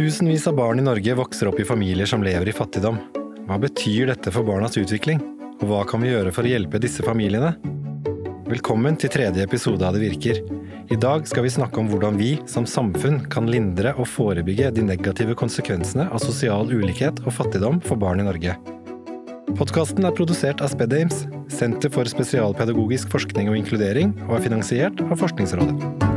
Tusenvis av barn i Norge vokser opp i familier som lever i fattigdom. Hva betyr dette for barnas utvikling? Og hva kan vi gjøre for å hjelpe disse familiene? Velkommen til tredje episode av Det virker. I dag skal vi snakke om hvordan vi som samfunn kan lindre og forebygge de negative konsekvensene av sosial ulikhet og fattigdom for barn i Norge. Podkasten er produsert av SpedAmes, Senter for spesialpedagogisk forskning og inkludering, og er finansiert av Forskningsrådet.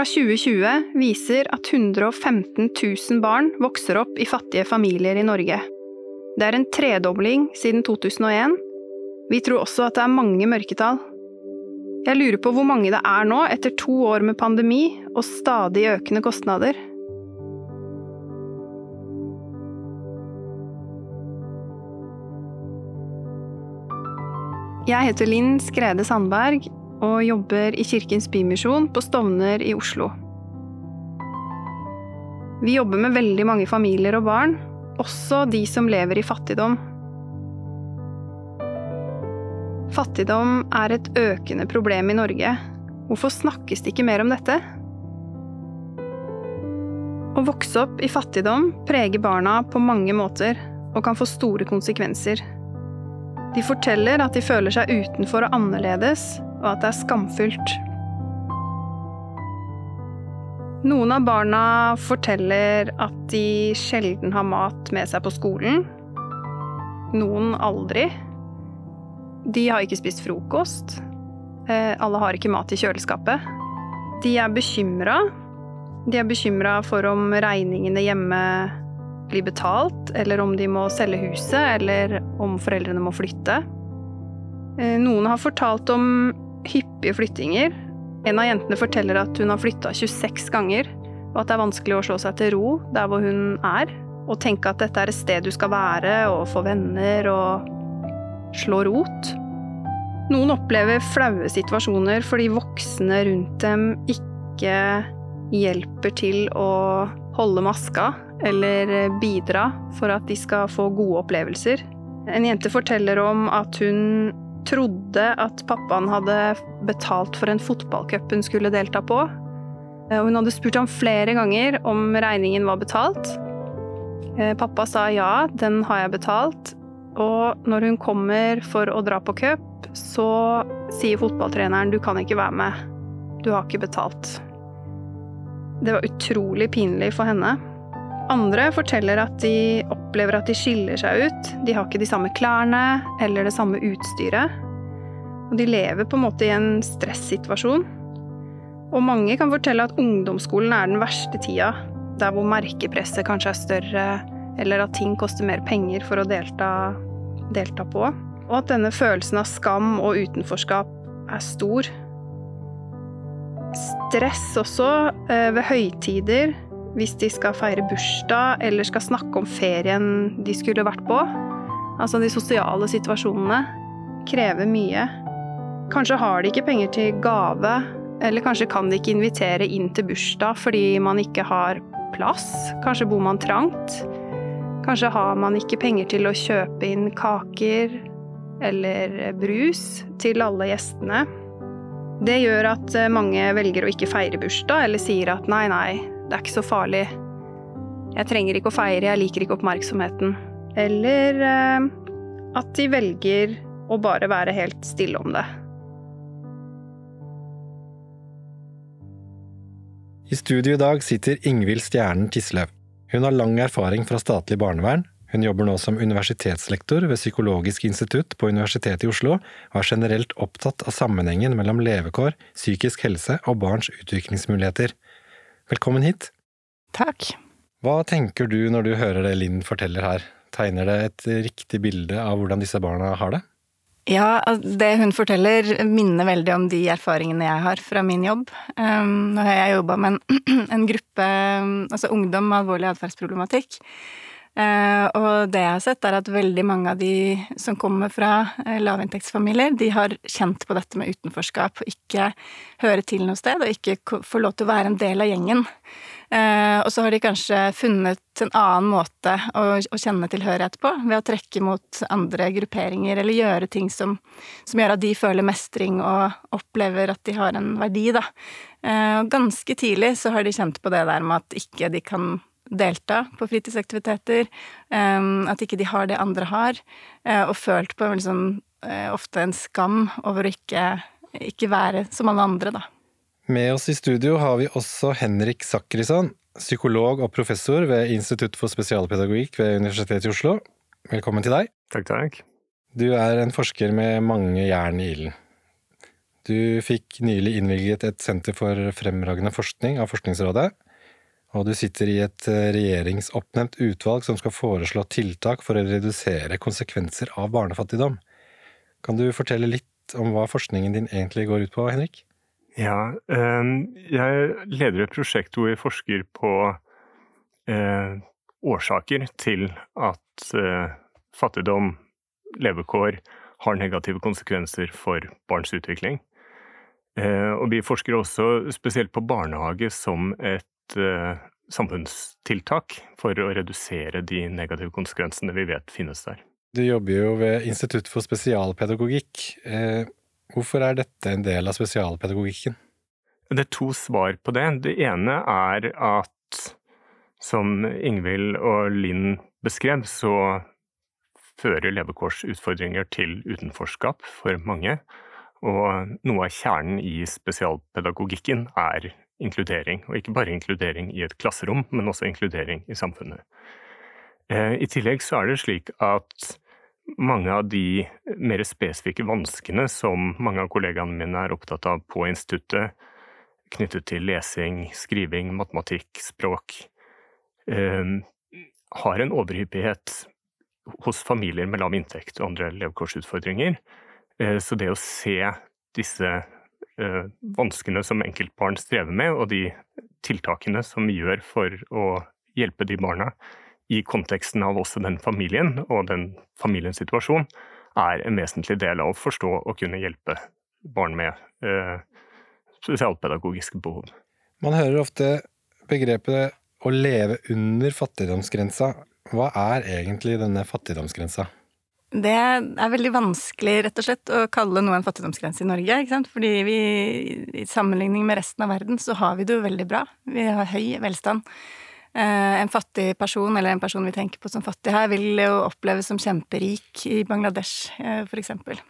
Fra 2020 viser at 115 000 barn vokser opp i fattige familier i Norge. Det er en tredobling siden 2001. Vi tror også at det er mange mørketall. Jeg lurer på hvor mange det er nå, etter to år med pandemi og stadig økende kostnader. Jeg heter Linn Skrede Sandberg og jobber i Kirkens Bymisjon på Stovner i Oslo. Vi jobber med veldig mange familier og barn, også de som lever i fattigdom. Fattigdom er et økende problem i Norge. Hvorfor snakkes det ikke mer om dette? Å vokse opp i fattigdom preger barna på mange måter og kan få store konsekvenser. De forteller at de føler seg utenfor og annerledes, og at det er skamfullt. Noen av barna forteller at de sjelden har mat med seg på skolen. Noen aldri. De har ikke spist frokost. Eh, alle har ikke mat i kjøleskapet. De er bekymra. De er bekymra for om regningene hjemme blir betalt, eller om de må selge huset, eller om foreldrene må flytte. Eh, noen har fortalt om hyppige flyttinger. En av jentene forteller at hun har flytta 26 ganger, og at det er vanskelig å slå seg til ro der hvor hun er, og tenke at dette er et sted du skal være og få venner og slå rot. Noen opplever flaue situasjoner fordi voksne rundt dem ikke hjelper til å holde maska eller bidra for at de skal få gode opplevelser. En jente forteller om at hun trodde at pappaen hadde betalt for en fotballcup hun skulle delta på. Og hun hadde spurt ham flere ganger om regningen var betalt. Eh, pappa sa ja, den har jeg betalt. Og når hun kommer for å dra på cup, så sier fotballtreneren du kan ikke være med. Du har ikke betalt. Det var utrolig pinlig for henne. Andre forteller at de opplever at de skiller seg ut. De har ikke de samme klærne eller det samme utstyret. Og de lever på en måte i en stressituasjon. Og mange kan fortelle at ungdomsskolen er den verste tida. Der hvor merkepresset kanskje er større, eller at ting koster mer penger for å delta, delta på. Og at denne følelsen av skam og utenforskap er stor. Stress også eh, ved høytider hvis de skal feire bursdag eller skal snakke om ferien de skulle vært på. Altså de sosiale situasjonene krever mye. Kanskje har de ikke penger til gave, eller kanskje kan de ikke invitere inn til bursdag fordi man ikke har plass. Kanskje bor man trangt. Kanskje har man ikke penger til å kjøpe inn kaker eller brus til alle gjestene. Det gjør at mange velger å ikke feire bursdag, eller sier at nei, nei, det er ikke så farlig. Jeg trenger ikke å feire, jeg liker ikke oppmerksomheten. Eller eh, at de velger å bare være helt stille om det. I studio i dag sitter Ingvild Stjernen Tisløv. Hun har lang erfaring fra statlig barnevern. Hun jobber nå som universitetslektor ved Psykologisk institutt på Universitetet i Oslo, og er generelt opptatt av sammenhengen mellom levekår, psykisk helse og barns utviklingsmuligheter. Velkommen hit. Takk. Hva tenker du når du hører det Linn forteller her? Tegner det et riktig bilde av hvordan disse barna har det? Ja, det hun forteller minner veldig om de erfaringene jeg har fra min jobb. Um, nå har jeg jobba med en, en, gruppe, altså ungdom med alvorlig atferdsproblematikk. Eh, og det jeg har sett, er at veldig mange av de som kommer fra eh, lavinntektsfamilier, de har kjent på dette med utenforskap, og ikke høre til noe sted, og ikke få lov til å være en del av gjengen. Eh, og så har de kanskje funnet en annen måte å, å, kjenne tilhørighet på, ved å trekke mot andre grupperinger, eller gjøre ting som, som, gjør at de føler mestring og opplever at de har en verdi, da. Og ganske tidlig så har de kjent på det der med at ikke de kan delta på fritidsaktiviteter, eh, at ikke de har det andre har, eh, og følt på liksom, eh, ofte en skam over å ikke, ikke være som alle andre, da. Med oss i studio har vi også Henrik Sakrisson, psykolog og professor ved Institutt for spesialpedagogikk ved Universitetet i Oslo. Velkommen til deg. Takk, takk. Du er en forsker med mange jern i ilden. Du fikk nylig innvilget et senter for fremragende forskning av Forskningsrådet, og du sitter i et regjeringsoppnevnt utvalg som skal foreslå tiltak for å redusere konsekvenser av barnefattigdom. Kan du fortelle litt om hva forskningen din egentlig går ut på, Henrik? Ja, ehm, jeg leder et prosjekt hvor vi forsker på eh, årsaker til at eh, fattigdom, levekår, har negative konsekvenser for barns utvikling. Eh, og vi forsker også spesielt på barnehage som et samfunnstiltak for å redusere de negative konsekvensene vi vet finnes der. Du jobber jo ved Institutt for spesialpedagogikk. Hvorfor er dette en del av spesialpedagogikken? Det er to svar på det. Det ene er at, som Ingvild og Linn beskrev, så fører levekårsutfordringer til utenforskap for mange. Og noe av kjernen i spesialpedagogikken er inkludering. Og ikke bare inkludering i et klasserom, men også inkludering i samfunnet. Eh, I tillegg så er det slik at mange av de mer spesifikke vanskene som mange av kollegaene mine er opptatt av på instituttet, knyttet til lesing, skriving, matematikk, språk, eh, har en overhyppighet hos familier med lav inntekt og andre levekårsutfordringer. Eh, så det å se disse vanskene som enkeltbarn strever med, og de tiltakene som vi gjør for å hjelpe de barna, i konteksten av også den familien og den familiens situasjon, er en vesentlig del av å forstå og kunne hjelpe barn med eh, spesialpedagogiske behov. Man hører ofte begrepet å leve under fattigdomsgrensa. Hva er egentlig denne fattigdomsgrensa? Det er veldig vanskelig rett og slett å kalle noe en fattigdomsgrense i Norge. ikke sant? Fordi vi, i sammenligning med resten av verden, så har vi det jo veldig bra. Vi har høy velstand. Eh, en fattig person, eller en person vi tenker på som fattig her, vil jo oppleves som kjemperik i Bangladesh, eh, for eksempel.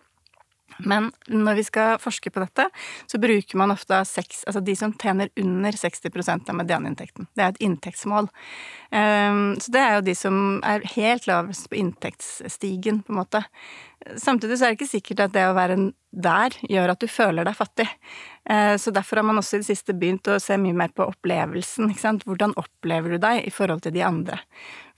Men når vi skal forske på dette, så bruker man ofte seks, altså de som tjener under 60% av medianinntekten. Det er et inntektsmål. Ehm, så det er jo de som er helt lavest på inntektsstigen, på en måte. Samtidig så er det ikke sikkert at det å være der gjør at du føler deg fattig. Eh, så derfor har man også i det siste begynt å se mye mer på opplevelsen. ikke sant? Hvordan opplever du deg i forhold til de andre?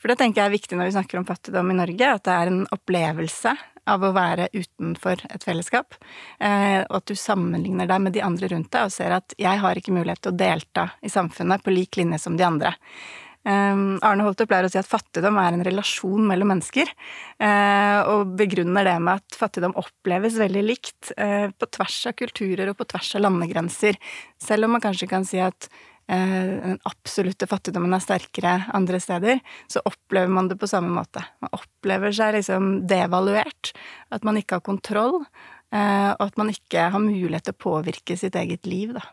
For det tenker jeg er viktig når vi snakker om fattigdom i Norge, at det er en opplevelse av å være utenfor et fellesskap, eh, og at du sammenligner deg med de andre rundt deg og ser at jeg har ikke mulighet til å delta i samfunnet på lik linje som de andre. Um, Arne Holter pleier å si at fattigdom er en relasjon mellom mennesker, uh, og begrunner det med at fattigdom oppleves veldig likt på tvers av kulturer og på tvers av landegrenser, selv om man kanskje kan si at den absolutte fattigdommen er sterkere andre steder, så opplever man det på samme måte. Man opplever seg liksom devaluert, at man ikke har kontroll, og at man ikke har mulighet til å påvirke sitt eget liv, da.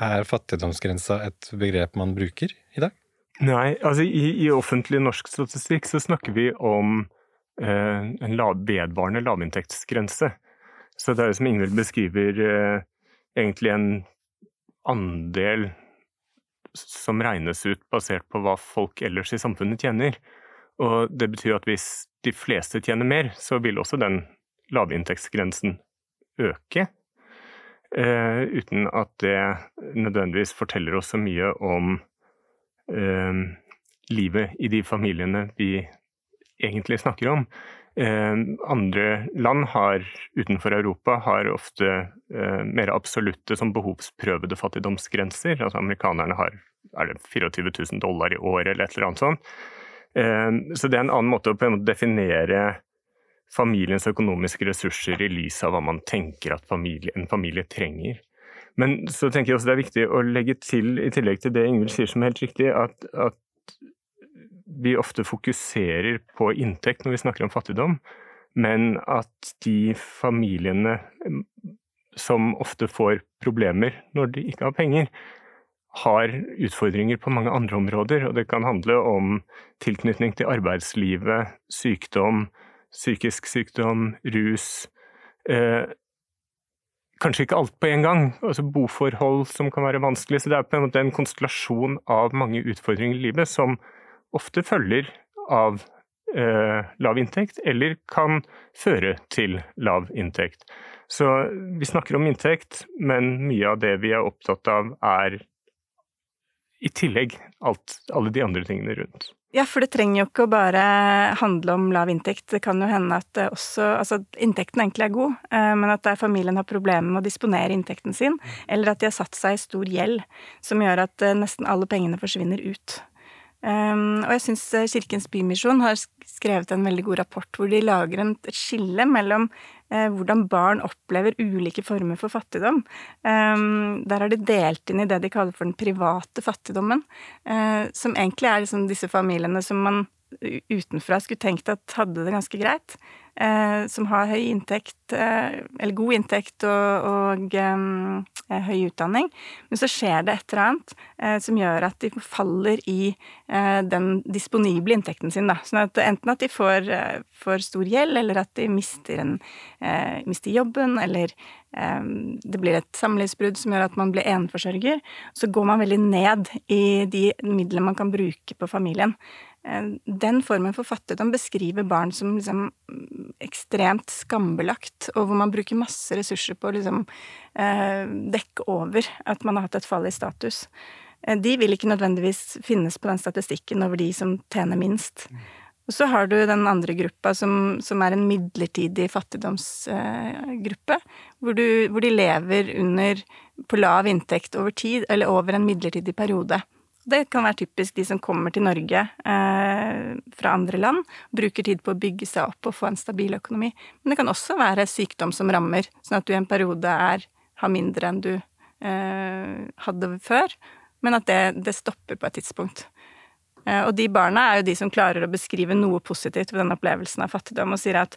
Er fattigdomsgrensa et begrep man bruker i dag? Nei, altså i, i, offentlig norsk statistikk så snakker vi om eh, en lav, vedvarende lavinntektsgrense. Så det er jo som Ingvild beskriver, eh, egentlig en andel som regnes ut basert på hva folk ellers i samfunnet tjener. Og det betyr at hvis de fleste tjener mer, så vil også den lavinntektsgrensen øke. Uh, uten at det nødvendigvis forteller oss så mye om uh, livet i de familiene vi egentlig snakker om. Eh, andre land har, utenfor Europa har ofte eh, mer absolutte som behovsprøvede fattigdomsgrenser. Altså Amerikanerne har er det 24 000 dollar i året eller et eller annet sånt. Så det er en annen måte å på en måte definere familiens økonomiske ressurser i lys av hva man tenker at familie, en familie trenger. Men så tenker jeg også det er viktig å legge til, i tillegg til det Ingvild sier som er helt riktig, at, at, vi ofte fokuserer på inntekt når vi snakker om fattigdom, men at de familiene som ofte får problemer når de ikke har penger, har utfordringer på mange andre områder. Og det kan handle om tilknytning til arbeidslivet, sykdom, psykisk sykdom, rus. Eh, kanskje ikke alt på en gang. altså Boforhold som kan være vanskelig. Så det er på en måte en konstellasjon av mange utfordringer i livet som ofte følger av eh, lav inntekt, eller kan føre til lav inntekt. Så vi snakker om inntekt, men mye av det vi er opptatt av, er i tillegg alt, alle de andre tingene rundt. Ja, for det trenger jo ikke å bare handle om lav inntekt. Det kan jo hende at også Altså inntekten egentlig er god, eh, men at familien har problemer med å disponere inntekten sin, eller at de har satt seg i stor gjeld som gjør at eh, nesten alle pengene forsvinner ut. Um, og jeg syns eh, Kirkens Bymisjon har skrevet en veldig god rapport hvor de lager en, et skille mellom uh, hvordan barn opplever ulike former for fattigdom. Um, der har de delt inn i det de kaller for den private fattigdommen, uh, som egentlig er liksom disse familiene som man utenfra skulle tenkt at hadde det ganske greit eh, som har høy inntekt, eh, eller god inntekt og, og eh, høy utdanning. Men så skjer det et eller annet eh, som gjør at de faller i eh, den disponible inntekten sin. Da. Sånn at enten at de får, for stor gjeld, eller at de mister, en, mister jobben, eller det blir et samlivsbrudd som gjør at man blir eneforsørger. Så går man veldig ned i de midlene man kan bruke på familien. Eh, den formen for fattigdom beskriver barn som liksom ekstremt skambelagt, og hvor man bruker masse ressurser på å liksom eh, dekke over at man har hatt et fall i status. Eh, de vil ikke nødvendigvis finnes på den statistikken over de som tjener minst. Og så har du den andre gruppa som, som er en midlertidig fattigdomsgruppe, hvor, hvor, de lever under på lav inntekt over tid, eller over en midlertidig periode. Det kan være typisk de som kommer til Norge eh, fra andre land, bruker tid på å bygge seg opp og få en stabil økonomi. Men det kan også være sykdom som rammer, sånn at du i en periode er, har mindre enn du eh, hadde før, men at det, det, stopper på et tidspunkt. Eh, og de barna er jo de som klarer å beskrive noe positivt ved den opplevelsen av fattigdom, og sier at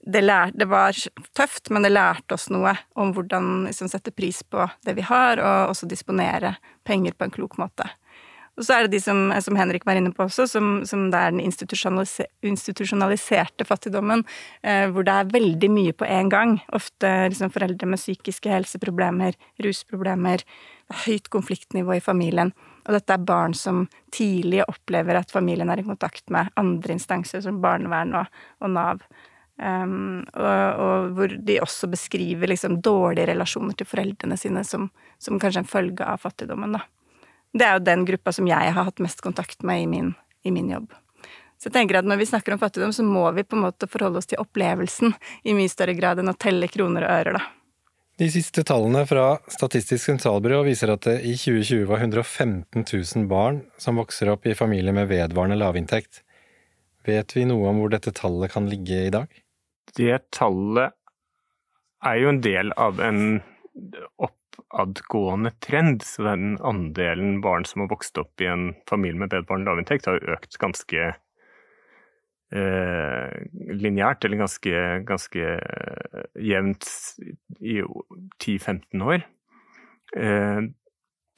det, lær, det, var tøft, men det lærte oss noe om hvordan liksom, sette pris på det vi har, og også disponere penger på en klok måte. Og så er det de som, som Henrik var inne på også, som, som det er den institusjonalise, institusjonaliserte fattigdommen, eh, hvor det er veldig mye på en gang. Ofte liksom foreldre med psykiske helseproblemer, rusproblemer, høyt konfliktnivå i familien. Og dette er barn som tidlig opplever at familien er i kontakt med andre instanser, som barnevern og, og Nav. Um, og, og, hvor de også beskriver liksom dårlige relasjoner til foreldrene sine som, som kanskje en følge av fattigdommen, da. Det er jo den gruppa som jeg har hatt mest kontakt med i min, i min jobb. Så jeg tenker at når vi snakker om fattigdom, så må vi på en måte forholde oss til opplevelsen i mye større grad enn å telle kroner og ører, da. De siste tallene fra Statistisk sentralbyrå viser at det i 2020 var 115 000 barn som vokser opp i familier med vedvarende lavinntekt. Vet vi noe om hvor dette tallet kan ligge i dag? Det tallet er jo en del av en opp oppadgående trend. Så den andelen barn som har vokst opp i en familie med vedvarende lavinntekt, har økt ganske eh, lineært, eller ganske, ganske eh, jevnt i 10-15 år. Eh,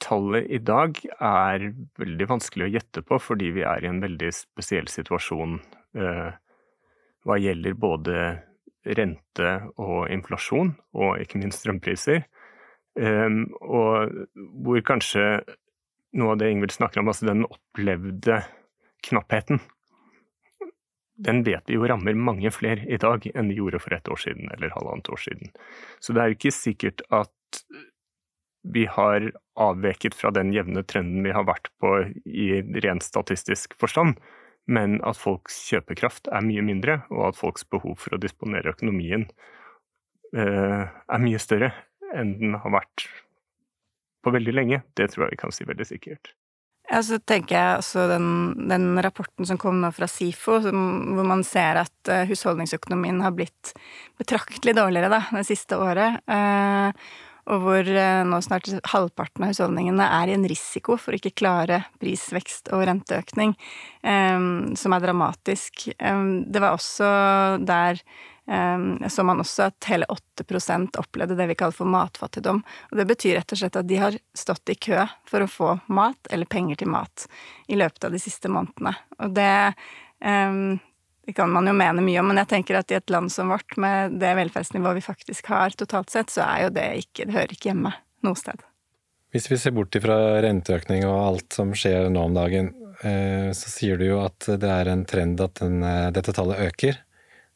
tallet i dag er veldig vanskelig å gjette på, fordi vi er i en veldig spesiell situasjon eh, hva gjelder både rente og inflasjon, og ikke minst strømpriser. Um, og hvor kanskje noe av det Ingvild snakker om, altså den opplevde knappheten, den vet vi jo rammer mange flere i dag enn de gjorde for et år siden eller halvannet år siden. Så det er jo ikke sikkert at vi har avveket fra den jevne trenden vi har vært på i rent statistisk forstand, men at folks kjøpekraft er mye mindre, og at folks behov for å disponere økonomien uh, er mye større enn den har vært på veldig lenge. Det tror jeg vi kan si veldig sikkert. Ja, så tenker jeg også den, den rapporten som kom nå fra SIFO, som, hvor man ser at uh, husholdningsøkonomien har blitt betraktelig dårligere da, det siste året. Uh, og hvor uh, nå snart halvparten av husholdningene er i en risiko for å ikke klare prisvekst og renteøkning, um, som er dramatisk. Um, det var også der så man også at hele 8% opplevde det vi kaller for matfattigdom. Og det betyr rett og slett at de har stått i kø for å få mat eller penger til mat i løpet av de siste månedene. Og det, um, det kan man jo mene mye om, men jeg tenker at i et land som vårt, med det velferdsnivået vi faktisk har totalt sett, så er jo det ikke Det hører ikke hjemme noe sted. Hvis vi ser bort fra renteøkning og alt som skjer nå om dagen, eh, så sier du jo at det er en trend at den, eh, dette tallet øker.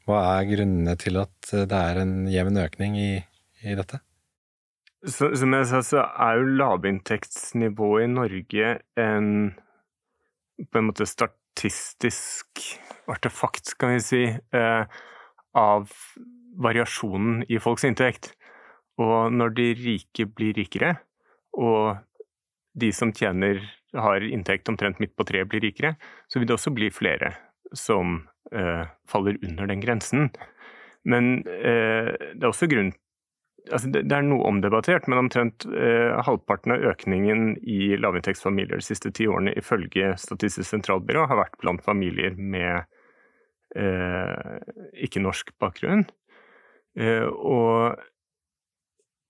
Hva er grunnene til at det er en jevn økning i, i dette? Så, som jeg sa, så er jo lavinntektsnivået i Norge en på en måte statistisk artefakt, kan vi si, eh, av variasjonen i folks inntekt. Og når de rike blir rikere, og de som tjener har inntekt omtrent midt på treet, blir rikere, så vil det også bli flere som eh, faller under den grensen. Men eh, det er også grunn altså det, er noe omdebattert, men omtrent eh, halvparten av økningen i lavinntektsfamilier de siste ti årene ifølge Statistisk sentralbyrå har vært blant familier med eh, ikke-norsk bakgrunn. Eh, og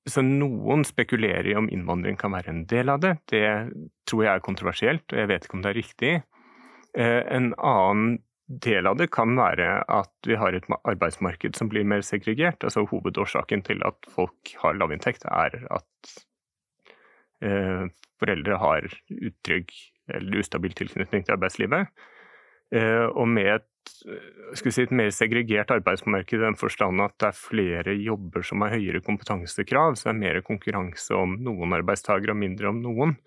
så noen spekulerer i om innvandring kan være en del av det. Det tror jeg er kontroversielt, og jeg vet ikke om det er riktig. Eh, en annen del av det kan være at vi har et arbeidsmarked som blir mer segregert. Altså Hovedårsaken til at folk har lavinntekt, er at eh, foreldre har utrygg eller ustabil tilknytning til arbeidslivet. Eh, og med et, si, et, mer segregert arbeidsmarked i den forstand at det er flere jobber som har høyere kompetansekrav, så det er mer konkurranse om noen arbeidstakere og mindre om noen,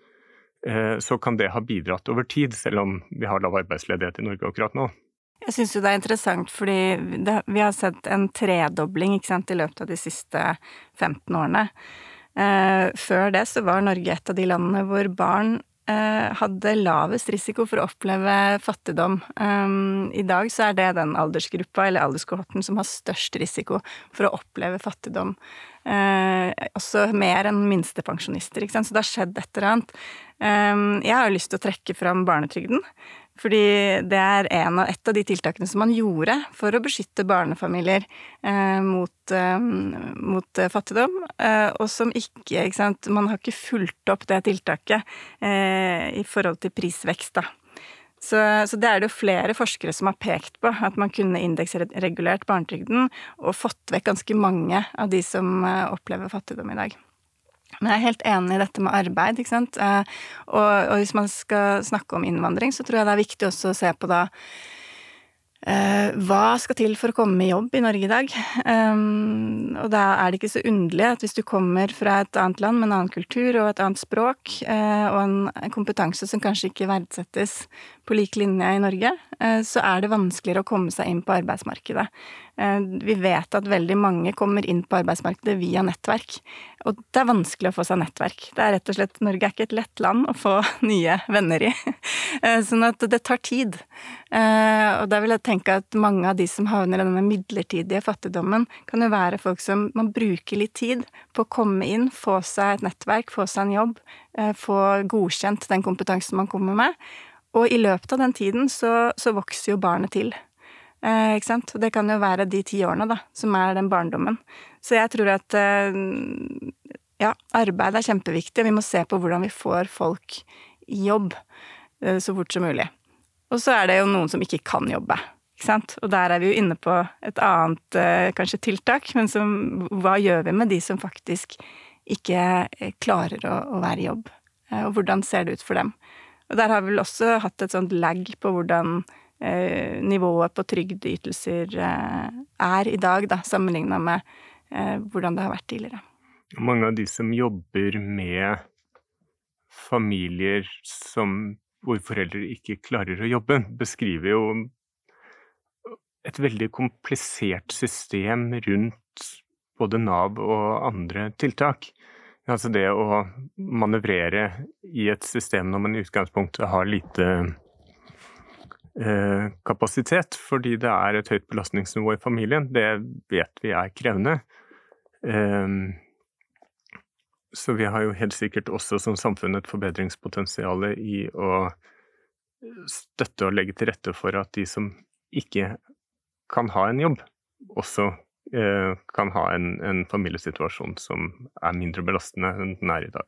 eh, så kan det ha bidratt over tid, selv om vi har lav arbeidsledighet i Norge akkurat nå. Jeg syns jo det er interessant fordi det, vi har sett en tredobling sant, i løpet av de siste 15 årene. Eh, før det så var Norge et av de landene hvor barn eh, hadde lavest risiko for å oppleve fattigdom. Eh, I dag så er det den aldersgruppa eller alderskohorten som har størst risiko for å oppleve fattigdom. Eh, også mer enn minstepensjonister, ikke sant. Så det har skjedd et eller annet. Um, jeg har lyst til å trekke fram barnetrygden. Fordi det er av, et av de tiltakene som man gjorde for å beskytte barnefamilier eh, mot, eh, mot, fattigdom, eh, og som ikke, ikke sant, Man har ikke fulgt opp det tiltaket eh, i forhold til prisvekst, da. Så, så, det er det jo flere forskere som har pekt på, at man kunne indeksregulert barnetrygden og fått vekk ganske mange av de som eh, opplever fattigdom i dag. Men jeg er helt enig i dette med arbeid, ikke sant. Eh, og, og, hvis man skal snakke om innvandring, så tror jeg det er viktig også å se på da eh, hva skal til for å komme i jobb i Norge i dag? Um, og da er det ikke så underlig at hvis du kommer fra et annet land med en annen kultur og et annet språk, uh, og en kompetanse som kanskje ikke verdsettes på lik linje i Norge, uh, så er det vanskeligere å komme seg inn på arbeidsmarkedet. Uh, vi vet at veldig mange kommer inn på arbeidsmarkedet via nettverk. Og det er vanskelig å få seg nettverk. Det er rett og slett, Norge er ikke et lett land å få nye venner i. Eh, sånn at det tar tid. Eh, og da vil jeg tenke at mange av de som havner i denne midlertidige fattigdommen, kan jo være folk som man bruker litt tid på å komme inn, få seg et nettverk, få seg en jobb, eh, få godkjent den kompetansen man kommer med. Og i løpet av den tiden så, så vokser jo barnet til. Eh, ikke sant? Det kan jo være de ti årene, da, som er den barndommen. Så jeg tror at eh, ja, arbeid er kjempeviktig, og vi må se på hvordan vi får folk i jobb eh, så fort som mulig. Og så er det jo noen som ikke kan jobbe. Ikke sant? Og der er vi jo inne på et annet eh, kanskje tiltak, men som, hva gjør vi med de som faktisk ikke eh, klarer å, å være i jobb? Eh, og hvordan ser det ut for dem? Og der har vi vel også hatt et sånt lag på hvordan Eh, nivået på trygdeytelser eh, er i dag, da, sammenligna med eh, hvordan det har vært tidligere. Mange av de som jobber med familier som, hvor foreldre ikke klarer å jobbe, beskriver jo et veldig komplisert system rundt både Nav og andre tiltak. Altså det å manøvrere i et system når man i utgangspunktet har lite eh, kapasitet, fordi det er et høyt belastningsnivå i familien, det vet vi er krevende. Eh, så vi har jo helt sikkert også som samfunn et forbedringspotensial i å støtte og legge til rette for at de som ikke kan ha en jobb, også kan ha en, en, familiesituasjon som er mindre belastende enn den er i dag.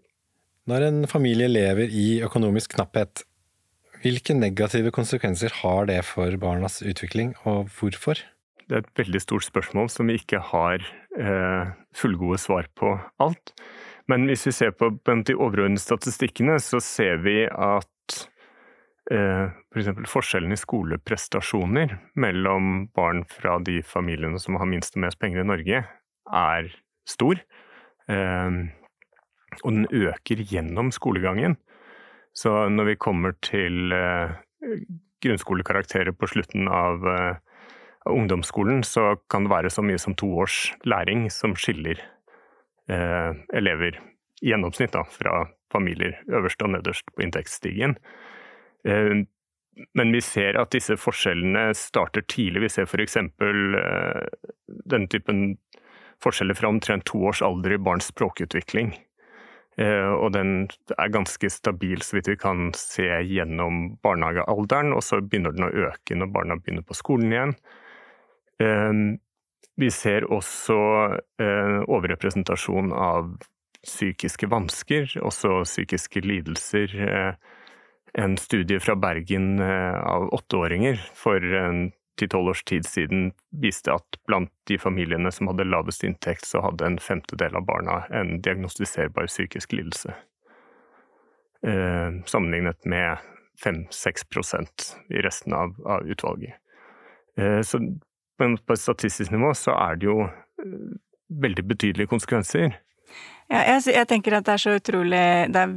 Når en familie lever i økonomisk knapphet, hvilke negative konsekvenser har det for barnas utvikling, og hvorfor? Det er et veldig stort spørsmål som vi ikke har eh, fullgode svar på alt. Men hvis vi ser på de overordnede statistikkene, så ser vi at Eh, f.eks. For forskjellen i skoleprestasjoner mellom barn fra de familiene som har minst og mest penger i Norge, er stor. Eh, og den øker gjennom skolegangen. Så når vi kommer til eh, grunnskolekarakterer på slutten av ungdomsskolen, så kan det være så mye som to års læring som skiller elever i gjennomsnitt da, fra familier øverst og nederst på inntektsstigen. Eh, men vi ser at disse forskjellene starter tidlig. Vi ser f.eks. denne den typen forskjeller fra omtrent to års alder i barns språkutvikling. Eh, og den er ganske stabil, så vidt vi kan se gjennom barnehagealderen. Og så begynner den å øke når barna begynner på skolen igjen. Vi ser også overrepresentasjon av psykiske vansker, også psykiske lidelser en studie fra Bergen eh, av åtteåringer for ti-tolv års tid siden viste at blant de familiene som hadde lavest inntekt, så hadde en femtedel av barna en diagnostiserbar psykisk lidelse. Eh, sammenlignet med 5-6% i resten av, av utvalget. Eh, så på et statistisk nivå så er det jo veldig betydelige konsekvenser. Ja, jeg, jeg, tenker at det er så utrolig Det er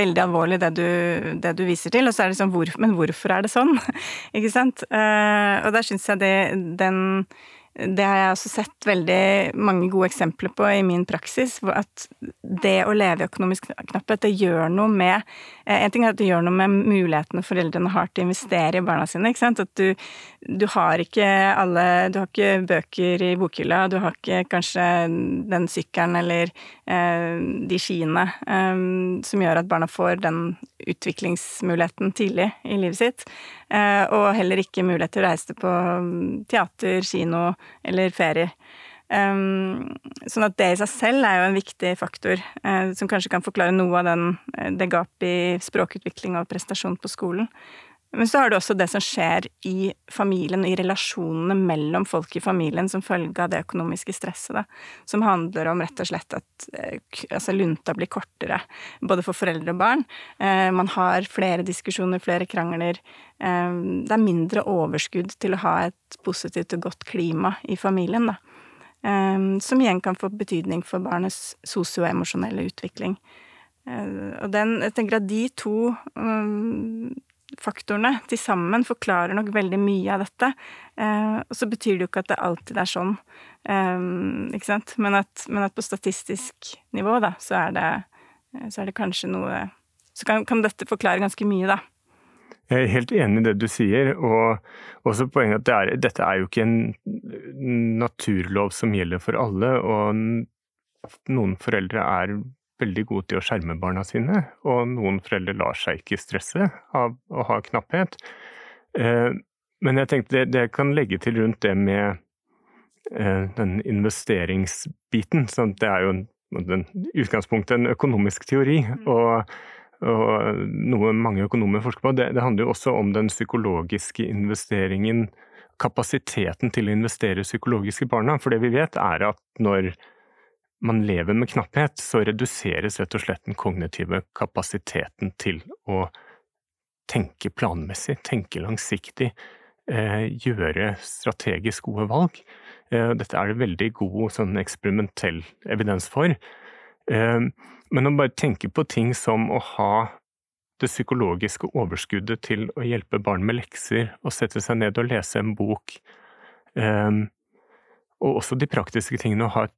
veldig alvorlig det du, det du viser til, og så er det sånn hvor, Men hvorfor er det sånn? Ikke sant? Uh, og der syns jeg det den det har jeg også sett veldig mange gode eksempler på i min praksis. At det å leve i økonomisk knapphet, det gjør noe med eh, En ting er at det gjør noe med mulighetene foreldrene har til å investere i barna sine. ikke sant? At du, du har ikke alle Du har ikke bøker i bokhylla, du har ikke kanskje den sykkelen eller eh, de skiene eh, som gjør at barna får den utviklingsmuligheten tidlig i livet sitt. Eh, og heller ikke mulighet til å reise på mm, teater, kino eller ferie. Um, sånn at det i seg selv er jo en viktig faktor, uh, som kanskje kan forklare noe av den, det gapet i språkutvikling og prestasjon på skolen. Men så har du også det som skjer i familien i relasjonene mellom folk i familien som følge av det økonomiske stresset, da. Som handler om rett og slett at eh, altså, lunta blir kortere, både for foreldre og barn. Eh, man har flere diskusjoner, flere krangler. Eh, det er mindre overskudd til å ha et positivt og godt klima i familien, da. Som igjen kan få betydning for barnets sosioemosjonelle utvikling. Og den, jeg tenker at de to um, faktorene til sammen forklarer nok veldig mye av dette. Eh, og så betyr det jo ikke at det alltid er sånn, eh, ikke sant. Men at, men at, på statistisk nivå, da, så er det, så er det kanskje noe Så kan, kan, dette forklare ganske mye, da. Jeg er helt enig i det du sier, og også poenget at det er, dette er jo ikke en naturlov som gjelder for alle. og noen foreldre er veldig gode til å skjerme barna sine, og noen foreldre lar seg ikke stresse av å ha knapphet. Eh, men jeg tenkte det, det kan legge til rundt det med eh, den investeringsbiten. Så det er jo i utgangspunktet en økonomisk teori. Mm. og og noe mange økonomer forsker på. Det, det, handler jo også om den psykologiske investeringen, kapasiteten til å investere psykologisk i barna. For det vi vet, er at når man lever med knapphet, så reduseres rett og slett den kognitive kapasiteten til å tenke planmessig, tenke langsiktig, eh, gjøre strategisk gode valg. Eh, dette er det veldig god sånn eksperimentell evidens for. Eh, men å bare tenke på ting som å ha det psykologiske overskuddet til å hjelpe barn med lekser, og sette seg ned og lese en bok, og også de praktiske tingene, å ha et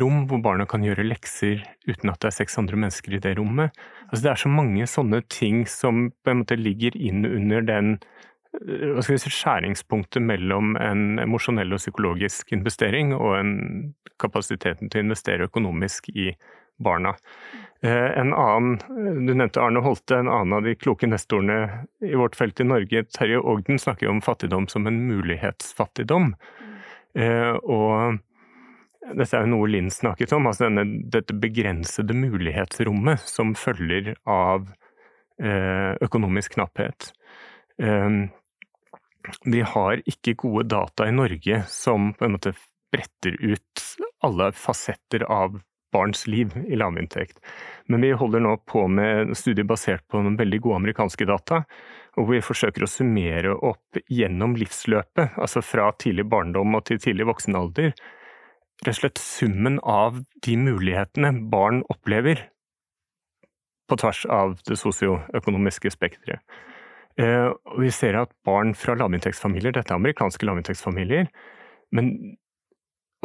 rom hvor barna kan gjøre lekser uten at det er seks andre mennesker i det rommet. Altså det er så mange sånne ting som på en måte ligger inn under den eh, hva skal vi si, skjæringspunktet mellom en emosjonell og psykologisk investering og en kapasiteten til å investere økonomisk i barna. Eh, en annen, Du nevnte Arne Holte, en annen av de kloke nestorene i vårt felt i Norge, Terje Ogden, snakker om fattigdom som en mulighetsfattigdom. Eh, og dette er jo noe Linn snakket om, altså denne, dette begrensede mulighetsrommet som følger av eh, økonomisk knapphet. Eh, vi har ikke gode data i Norge som på en måte bretter ut alle fasetter av barns liv i lavinntekt. Men vi holder nå på med studier basert på noen veldig gode amerikanske data, og vi forsøker å summere opp gjennom livsløpet, altså fra tidlig barndom og til tidlig voksen alder, rett og slett summen av de mulighetene barn opplever på tvers av det sosioøkonomiske spekteret. Eh, vi ser at barn fra lavinntektsfamilier, dette er amerikanske lavinntektsfamilier, men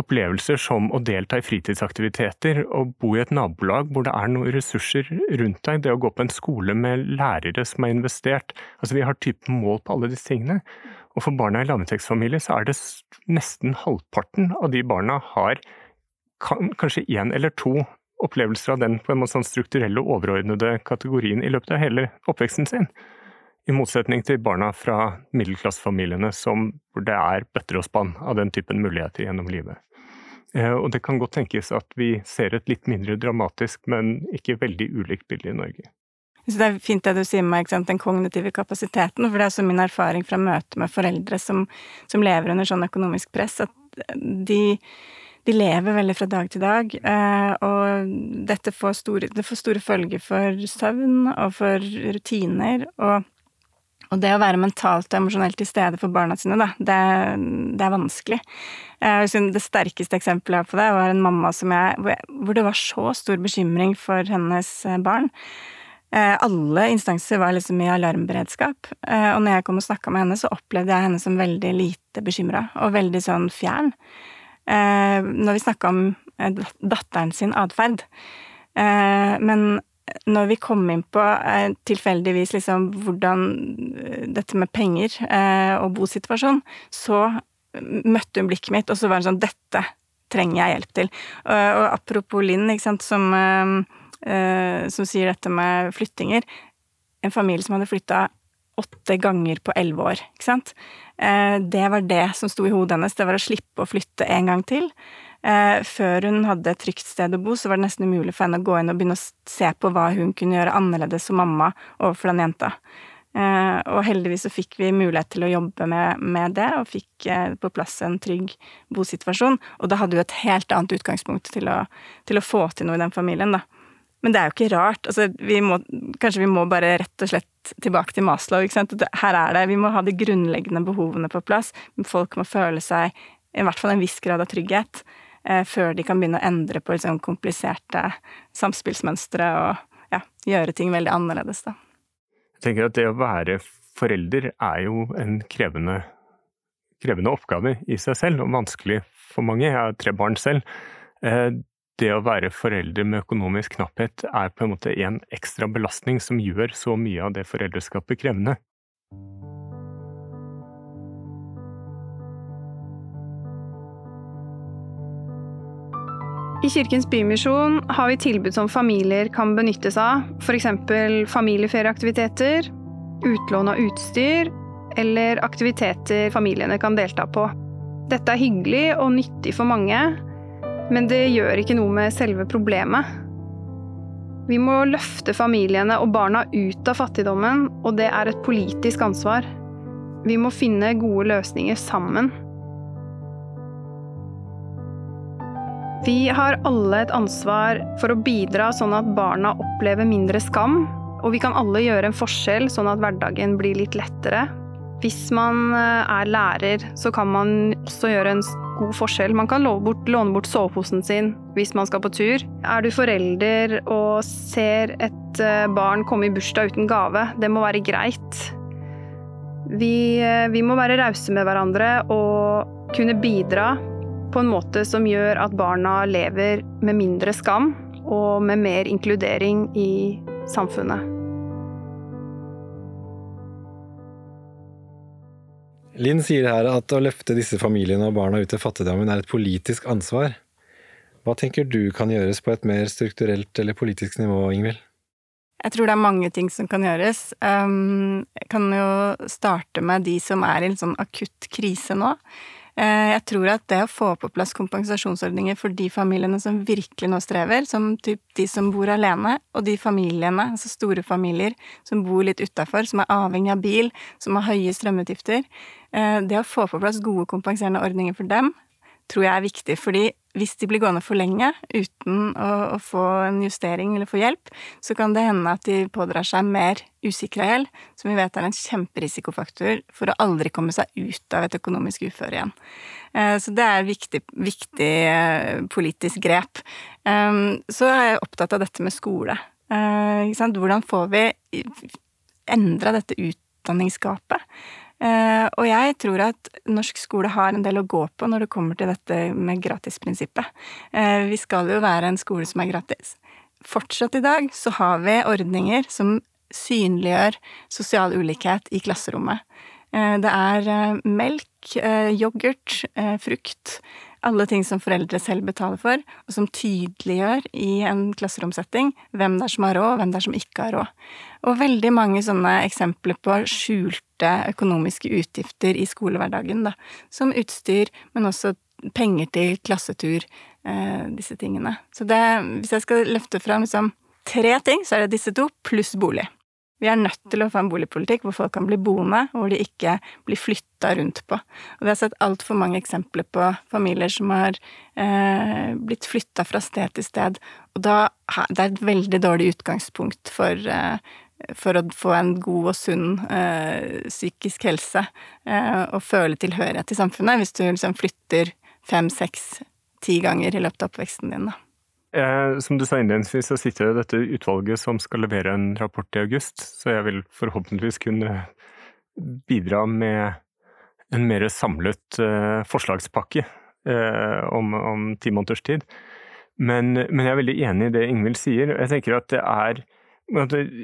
opplevelser som å delta i fritidsaktiviteter og bo i et nabolag hvor det er noen ressurser rundt deg, det å gå på en skole med lærere som er investert Altså vi har type mål på alle disse tingene. Og for barna i lavinntektsfamilier så er det nesten halvparten av de barna har kanskje én eller to opplevelser av den på en måte sånn strukturelle og overordnede kategorien i løpet av hele oppveksten sin. I motsetning til barna fra middelklassefamiliene hvor det er bøtter og spann av den typen muligheter gjennom livet. Eh, og det kan godt tenkes at vi ser et litt mindre dramatisk, men ikke veldig ulikt bilde i Norge. Så det er fint det du sier med den kognitive kapasiteten, for det er også min erfaring fra møte med foreldre som, som lever under sånn økonomisk press, at de, de lever veldig fra dag til dag, eh, og dette får store, det får store følger for søvn og for rutiner. og og det å være mentalt og emosjonelt til stede for barna sine, da, det, det er vanskelig. Eh, det sterkeste eksempelet jeg har på det, var en mamma jeg, hvor det var så stor bekymring for hennes barn. Eh, alle instanser var liksom i alarmberedskap. Eh, og når jeg kom og snakka med henne, så opplevde jeg henne som veldig lite bekymra, og veldig sånn fjern. Eh, når vi snakka om datteren sin atferd. Men når vi kom inn på tilfeldigvis liksom hvordan dette med penger og bosituasjon, så møtte hun blikket mitt, og så var hun sånn Dette trenger jeg hjelp til. Og apropos Linn, ikke sant, som som sier dette med flyttinger. En familie som hadde flytta åtte ganger på elleve år, ikke sant. Eh, det var det som sto i hodet hennes, det var å slippe å flytte en gang til. Eh, før hun hadde et trygt sted å bo, så var det nesten umulig for henne å gå inn og begynne å se på hva hun kunne gjøre annerledes som mamma overfor den jenta. Eh, og heldigvis så fikk vi mulighet til å jobbe med, med det, og fikk eh, på plass en trygg bosituasjon. Og da hadde hun et helt annet utgangspunkt til å, til å få til noe i den familien, da. Men det er jo ikke rart. Altså, vi må, kanskje vi må bare rett og slett tilbake til Maslow. Ikke sant? Her er det, Vi må ha de grunnleggende behovene på plass. Folk må føle seg i hvert fall en viss grad av trygghet eh, før de kan begynne å endre på liksom, kompliserte samspillsmønstre og ja, gjøre ting veldig annerledes. Da. Jeg tenker at det å være forelder er jo en krevende, krevende oppgave i seg selv, og vanskelig for mange. Jeg har tre barn selv. Eh, det å være foreldre med økonomisk knapphet er på en måte en ekstra belastning som gjør så mye av det foreldreskapet krevende. I Kirkens Bymisjon har vi tilbud som familier kan benytte seg av, f.eks. familieferieaktiviteter, utlån av utstyr eller aktiviteter familiene kan delta på. Dette er hyggelig og nyttig for mange, men det gjør ikke noe med selve problemet. Vi må løfte familiene og barna ut av fattigdommen, og det er et politisk ansvar. Vi må finne gode løsninger sammen. Vi har alle et ansvar for å bidra sånn at barna opplever mindre skam, og vi kan alle gjøre en forskjell sånn at hverdagen blir litt lettere. Hvis man eh, er lærer, så kan man også gjøre en god forskjell. Man kan bort, låne bort soveposen sin hvis man skal på tur. Er du forelder og ser et eh, barn komme i bursdag uten gave, det må være greit. Vi, eh, vi må være rause med hverandre og kunne bidra på en måte som gjør at barna lever med mindre skam og med mer inkludering i samfunnet. Linn sier her at å løfte disse familiene og barna ut av fattigdommen er et politisk ansvar. Hva tenker du kan gjøres på et mer strukturelt eller politisk nivå, Ingvild? Jeg tror det er mange ting som kan gjøres. Um, jeg kan jo starte med de som er i en sånn akutt krise nå. Eh, jeg tror at det å få på plass kompensasjonsordninger for de familiene som virkelig nå strever, som typ de som bor alene, og de familiene, altså store familier, som bor litt utafor, som er avhengig av bil, som har høye strømutgifter Det å få på plass gode kompenserende ordninger for dem, tror jeg er viktig. Fordi hvis de blir gående for lenge uten å, å, få en justering eller få hjelp, så kan det hende at de pådrar seg mer usikra gjeld, som vi vet er en kjemperisikofaktor for å aldri komme seg ut av et økonomisk uføre igjen. Eh, så det er et viktig, viktig eh, politisk grep. Så er jeg opptatt av dette med skole. Eh, Hvordan får vi endra dette utdanningsgapet? Uh, og jeg tror at norsk skole har en del å gå på når det kommer til dette med gratisprinsippet. Uh, vi skal jo være en skole som er gratis. Fortsatt i dag så har vi ordninger som synliggjør sosial ulikhet i klasserommet. Uh, det er melk, yoghurt, frukt alle ting som foreldre selv betaler for, og som tydeliggjør i en klasseromsetting hvem det er som har råd, og hvem det er som ikke har råd. Og veldig mange sånne eksempler på skjulte økonomiske utgifter i skolehverdagen, da. Som utstyr, men også penger til klassetur, eh, disse tingene. Så det, hvis jeg skal løfte fram liksom tre ting, så er det disse to, pluss bolig. Vi er nødt til å få en boligpolitikk hvor folk kan bli boende, og hvor de ikke blir flytta rundt på. Og vi har sett altfor mange eksempler på familier som har eh, blitt flytta fra sted til sted, og da det er et veldig dårlig utgangspunkt for, eh, for å få en god og sunn eh, psykisk helse eh, og føle tilhørighet til samfunnet, hvis du liksom flytter fem, seks, ti ganger i løpet av oppveksten din, da. Eh, som du sa innledningsvis, så sitter det dette utvalget som skal levere en rapport i august, så jeg vil forhåpentligvis kunne bidra med en mer samlet eh, forslagspakke eh, om, om, ti måneders tid. Men, men, jeg er veldig enig i det Ingvild sier. Jeg tenker at det er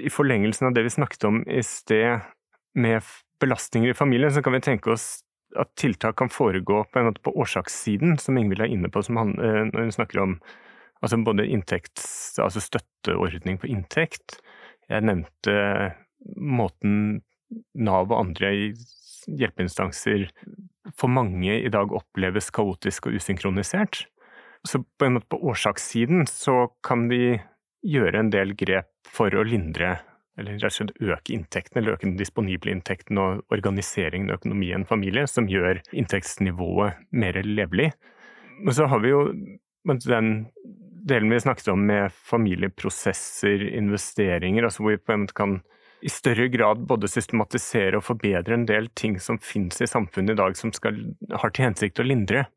I forlengelsen av det vi snakket om i sted, med belastninger i familien, så kan vi tenke oss at tiltak kan foregå på, en måte på årsakssiden, som Ingvild er inne på når hun snakker om Altså både inntekts... Altså støtteordning på inntekt. Jeg nevnte måten Nav og andre hjelpeinstanser for mange i dag oppleves kaotisk og usynkronisert. Så på en måte på årsakssiden så kan vi gjøre en del grep for å lindre eller rett og slett øke inntekten, eller øke den disponible inntekten og organiseringen av økonomien i en familie, som gjør inntektsnivået mer levelig. Men så har vi jo den delen vi snakket om med familieprosesser, investeringer, altså hvor vi på en måte kan i større grad både systematisere og forbedre en del ting som finnes i samfunnet i dag som skal, har til hensikt å lindre.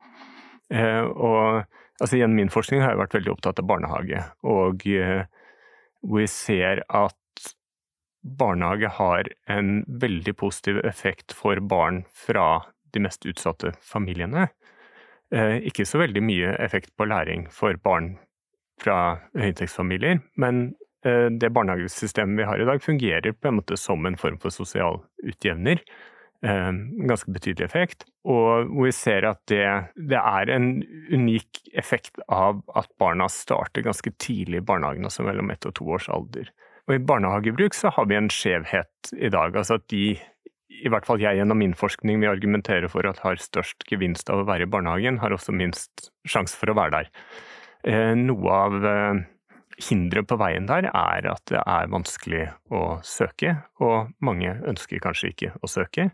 Eh, og altså Gjennom min forskning har jeg vært veldig opptatt av barnehage, og eh, hvor vi ser at barnehage har en veldig positiv effekt for barn fra de mest utsatte familiene. Eh, ikke så veldig mye effekt på læring for barn fra høyinntektsfamilier, men eh, det barnehagesystemet vi har i dag, fungerer på en måte som en form for sosial utjevner. Eh, ganske betydelig effekt. Og hvor vi ser at det, det, er en unik effekt av at barna starter ganske tidlig i barnehagen, altså mellom ett og to års alder. Og i barnehagebruk så har vi en skjevhet i dag. Altså at de, i hvert fall jeg gjennom min forskning vil argumentere for at har størst gevinst av å være i barnehagen, har også minst sjanse for å være der. Eh, noe av eh, hinderet på veien der er at det er vanskelig å søke, og mange ønsker kanskje ikke å søke.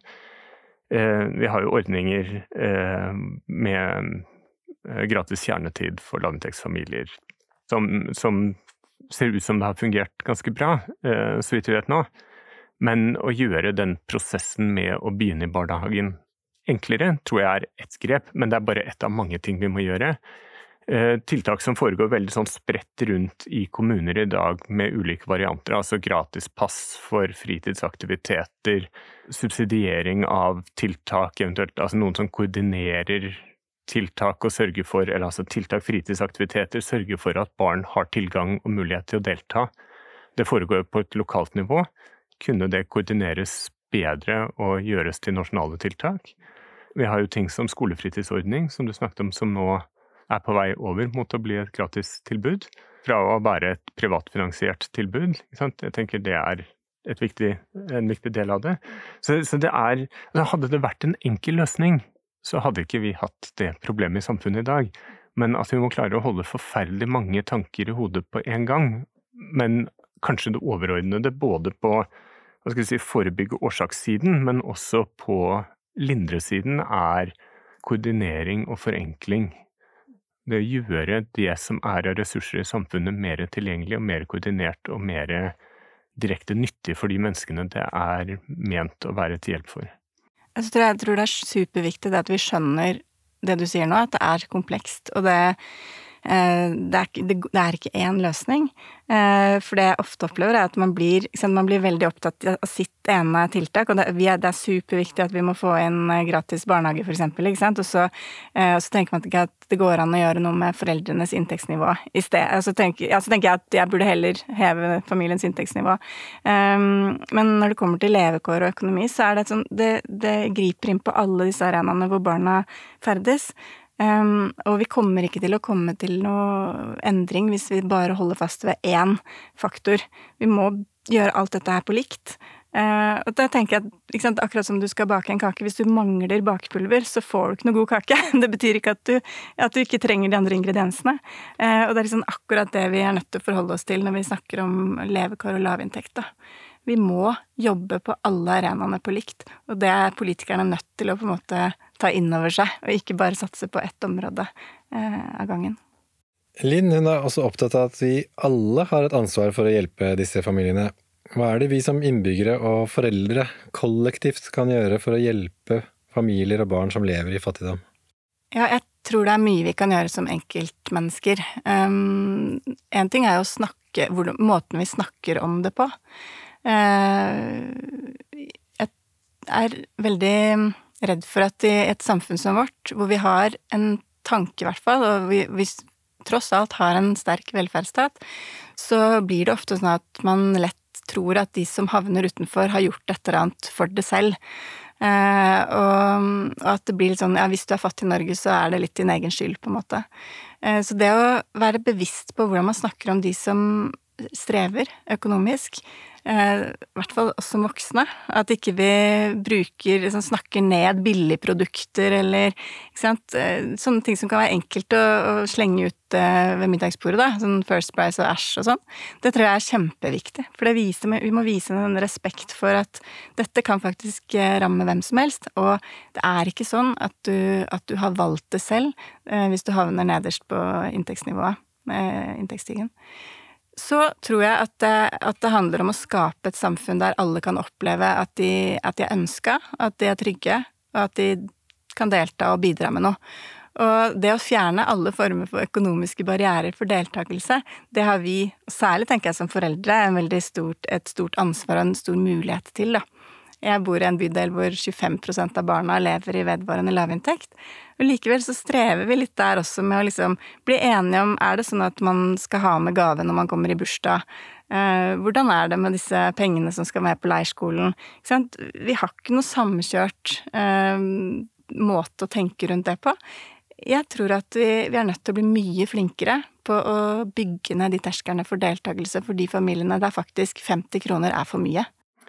Eh, vi har jo ordninger med gratis kjernetid for lavinntektsfamilier som, som, ser ut som det har fungert ganske bra, så vidt vi vet nå. Men å gjøre den prosessen med å begynne i barnehagen enklere, tror jeg er ett grep, men det er bare ett av mange ting vi må gjøre. Eh, tiltak som foregår veldig sånn spredt rundt i kommuner i dag med ulike varianter. Altså gratis pass for fritidsaktiviteter, subsidiering av tiltak, eventuelt altså noen som koordinerer tiltak og sørger for, eller altså tiltak, fritidsaktiviteter, sørger for at barn har tilgang og mulighet til å delta. Det foregår på et lokalt nivå. Kunne det koordineres bedre og gjøres til nasjonale tiltak? Vi har jo ting som skolefritidsordning, som du snakket om, som nå er på vei over mot å bli et gratistilbud. Fra å være et privatfinansiert tilbud. Jeg tenker det er viktig, en viktig del av det. Så, så det er Hadde det vært en enkel løsning, så hadde ikke vi hatt det problemet i samfunnet i dag. Men at vi må klare å holde forferdelig mange tanker i hodet på en gang. Men kanskje det overordnede både på hva skal si, forebygge årsakssiden, men også på lindresiden, er koordinering og forenkling det gjøre det som er av ressurser i samfunnet, mer tilgjengelig og mer koordinert og mer direkte nyttig for de menneskene det er ment å være til hjelp for. Jeg tror, jeg tror det er superviktig det at vi skjønner det du sier nå, at det er komplekst. Og det det er, det, det er, ikke én løsning. Eh, for det jeg ofte opplever, er at man blir, man blir veldig opptatt av sitt ene tiltak. Og det, er, er superviktig at vi må få inn eh, gratis barnehage, eksempel. Og så, så tenker man ikke at det går an å gjøre noe med foreldrenes inntektsnivå i sted. Så tenker, ja, så tenker jeg at jeg burde heller heve familiens inntektsnivå. Um, men når det kommer til levekår og økonomi, så er det sånn det, det griper inn på alle disse arenaene hvor barna ferdes. Um, og vi kommer ikke til å komme til noe endring hvis vi bare holder fast ved én faktor. Vi må gjøre alt dette her på likt. Uh, og da tenker jeg at akkurat som du skal bake en kake, hvis du mangler bakepulver, så får du ikke noe god kake. Det betyr ikke at du, at du ikke trenger de andre ingrediensene. Uh, og det er liksom akkurat det vi er nødt til å forholde oss til når vi snakker om levekår og lavinntekt. da. Vi må jobbe på alle arenaene på likt, og det er politikerne nødt til å på en måte ta inn over seg, og ikke bare satse på ett område eh, av gangen. Linn hun er også opptatt av at vi alle har et ansvar for å hjelpe disse familiene. Hva er det vi som innbyggere og foreldre kollektivt kan gjøre for å hjelpe familier og barn som lever i fattigdom? Ja, jeg tror det er mye vi kan gjøre som enkeltmennesker. Um, en ting er jo snakke, måten vi snakker om det på. Uh, jeg er veldig redd for at i et samfunn som vårt, hvor vi har en tanke, i hvert fall, og vi, vi tross alt har en sterk velferdsstat, så blir det ofte sånn at man lett tror at de som havner utenfor, har gjort et eller annet for det selv. Eh, og, og, at det blir litt sånn ja, hvis du er fattig i Norge, så er det litt din egen skyld, på en måte. Eh, så det å være bevisst på hvordan man snakker om de som strever økonomisk, Eh, i hvert fall oss som voksne. At ikke vi bruker liksom, snakker ned billigprodukter eller? Eh, sånne ting som kan være enkelt å, å slenge ut eh, ved middagsbordet. da, Sånn First Price og Æsj og sånn. Det tror jeg er kjempeviktig. For det viser, vi må vise en respekt for at dette kan faktisk ramme hvem som helst. Og det er ikke sånn at du, at du har valgt det selv eh, hvis du havner nederst på inntektsnivået, med inntektsstigen så tror jeg at det, at det, handler om å skape et samfunn der alle kan oppleve at de, at de er ønska, at de er trygge, og at de kan delta og bidra med noe. Og det å fjerne alle former for økonomiske barrierer for deltakelse, det har vi, særlig tenker jeg som foreldre, stort, et stort ansvar og en stor mulighet til, da. Jeg bor i en bydel hvor 25% av barna lever i vedvarende lavinntekt. Og likevel så strever vi litt der også med å liksom bli enige om er det sånn at man skal ha med gave når man kommer i bursdag. Eh, hvordan er det med disse pengene som skal med på leirskolen? Vi har ikke noe samkjørt eh, måte å tenke rundt det på. Jeg tror at vi, vi, er nødt til å bli mye flinkere på å bygge ned de terskerne for deltakelse for de familiene der faktisk 50 kroner er for mye.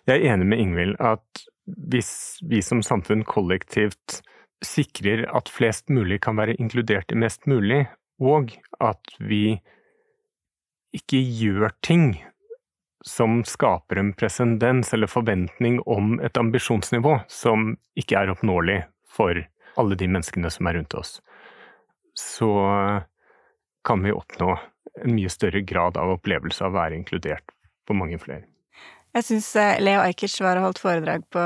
Jeg er enig med Ingvild at hvis vi som samfunn kollektivt sikrer at flest mulig kan være inkludert i mest mulig, og at vi ikke gjør ting som skaper en presendens eller forventning om et ambisjonsnivå som ikke er oppnåelig for alle de menneskene som er rundt oss, så kan vi oppnå en mye større grad av opplevelse av å være inkludert for mange flere. Jeg syns eh, Leo Ajkic var og holdt foredrag på,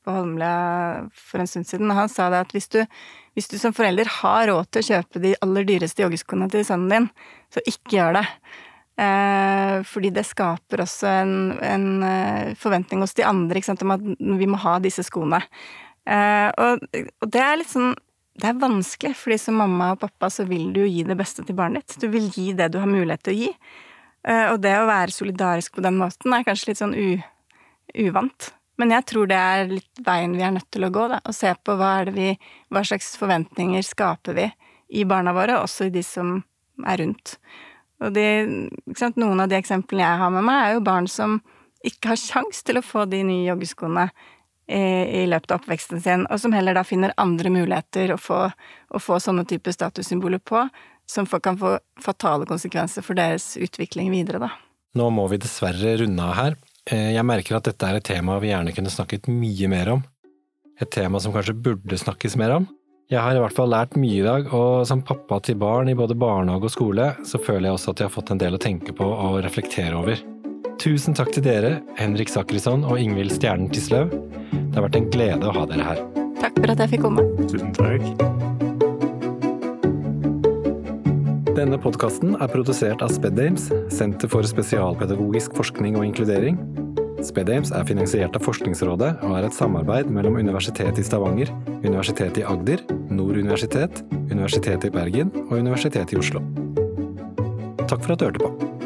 på Holmlia for en stund siden, og han sa det at hvis du, hvis du som forelder har råd til å kjøpe de aller dyreste joggeskoene til sønnen din, så ikke gjør det. Eh, fordi det skaper også en, en, eh, forventning hos de andre sant, om at vi må ha disse skoene. Eh, og, og, det er litt sånn det er vanskelig, fordi som mamma og pappa så vil du jo gi det beste til barnet ditt. Du vil gi det du har mulighet til å gi. Eh, og det å være solidarisk på den måten er kanskje litt sånn uvant. Men jeg tror det er litt veien vi er nødt til å gå, da. Og se på hva vi Hva slags forventninger skaper vi i barna våre, også i de som er rundt. Og de, Noen av de eksemplene jeg har med meg, er jo barn som ikke har sjans til å få de nye joggeskoene i, i løpet av oppveksten sin, og som heller da finner andre muligheter å få, å få sånne typer statussymboler på, som kan få fatale konsekvenser for deres utvikling videre, da. Nå må vi dessverre runde av her. Eh, jeg merker at dette er et tema vi gjerne kunne snakket mye mer om. Et tema som kanskje burde snakkes mer om. Jeg har i hvert fall lært mye i dag, og som pappa til barn i både barnehage og skole, så føler jeg også at jeg har fått en del å tenke på og reflektere over. Tusen takk til dere, Henrik Sakrisson og Ingvild Stjernen Tisløv. Det har vært en glede å ha dere her. Takk for at jeg fikk komme. Tusen takk. Denne podkasten er produsert av SpedAmes, Senter for spesialpedagogisk forskning og inkludering. SpedAmes er finansiert av Forskningsrådet og er et samarbeid mellom Universitetet i Stavanger, Universitetet i Agder, Nord universitet, Universitetet i Bergen og Universitetet i Oslo. Takk for at du hørte på.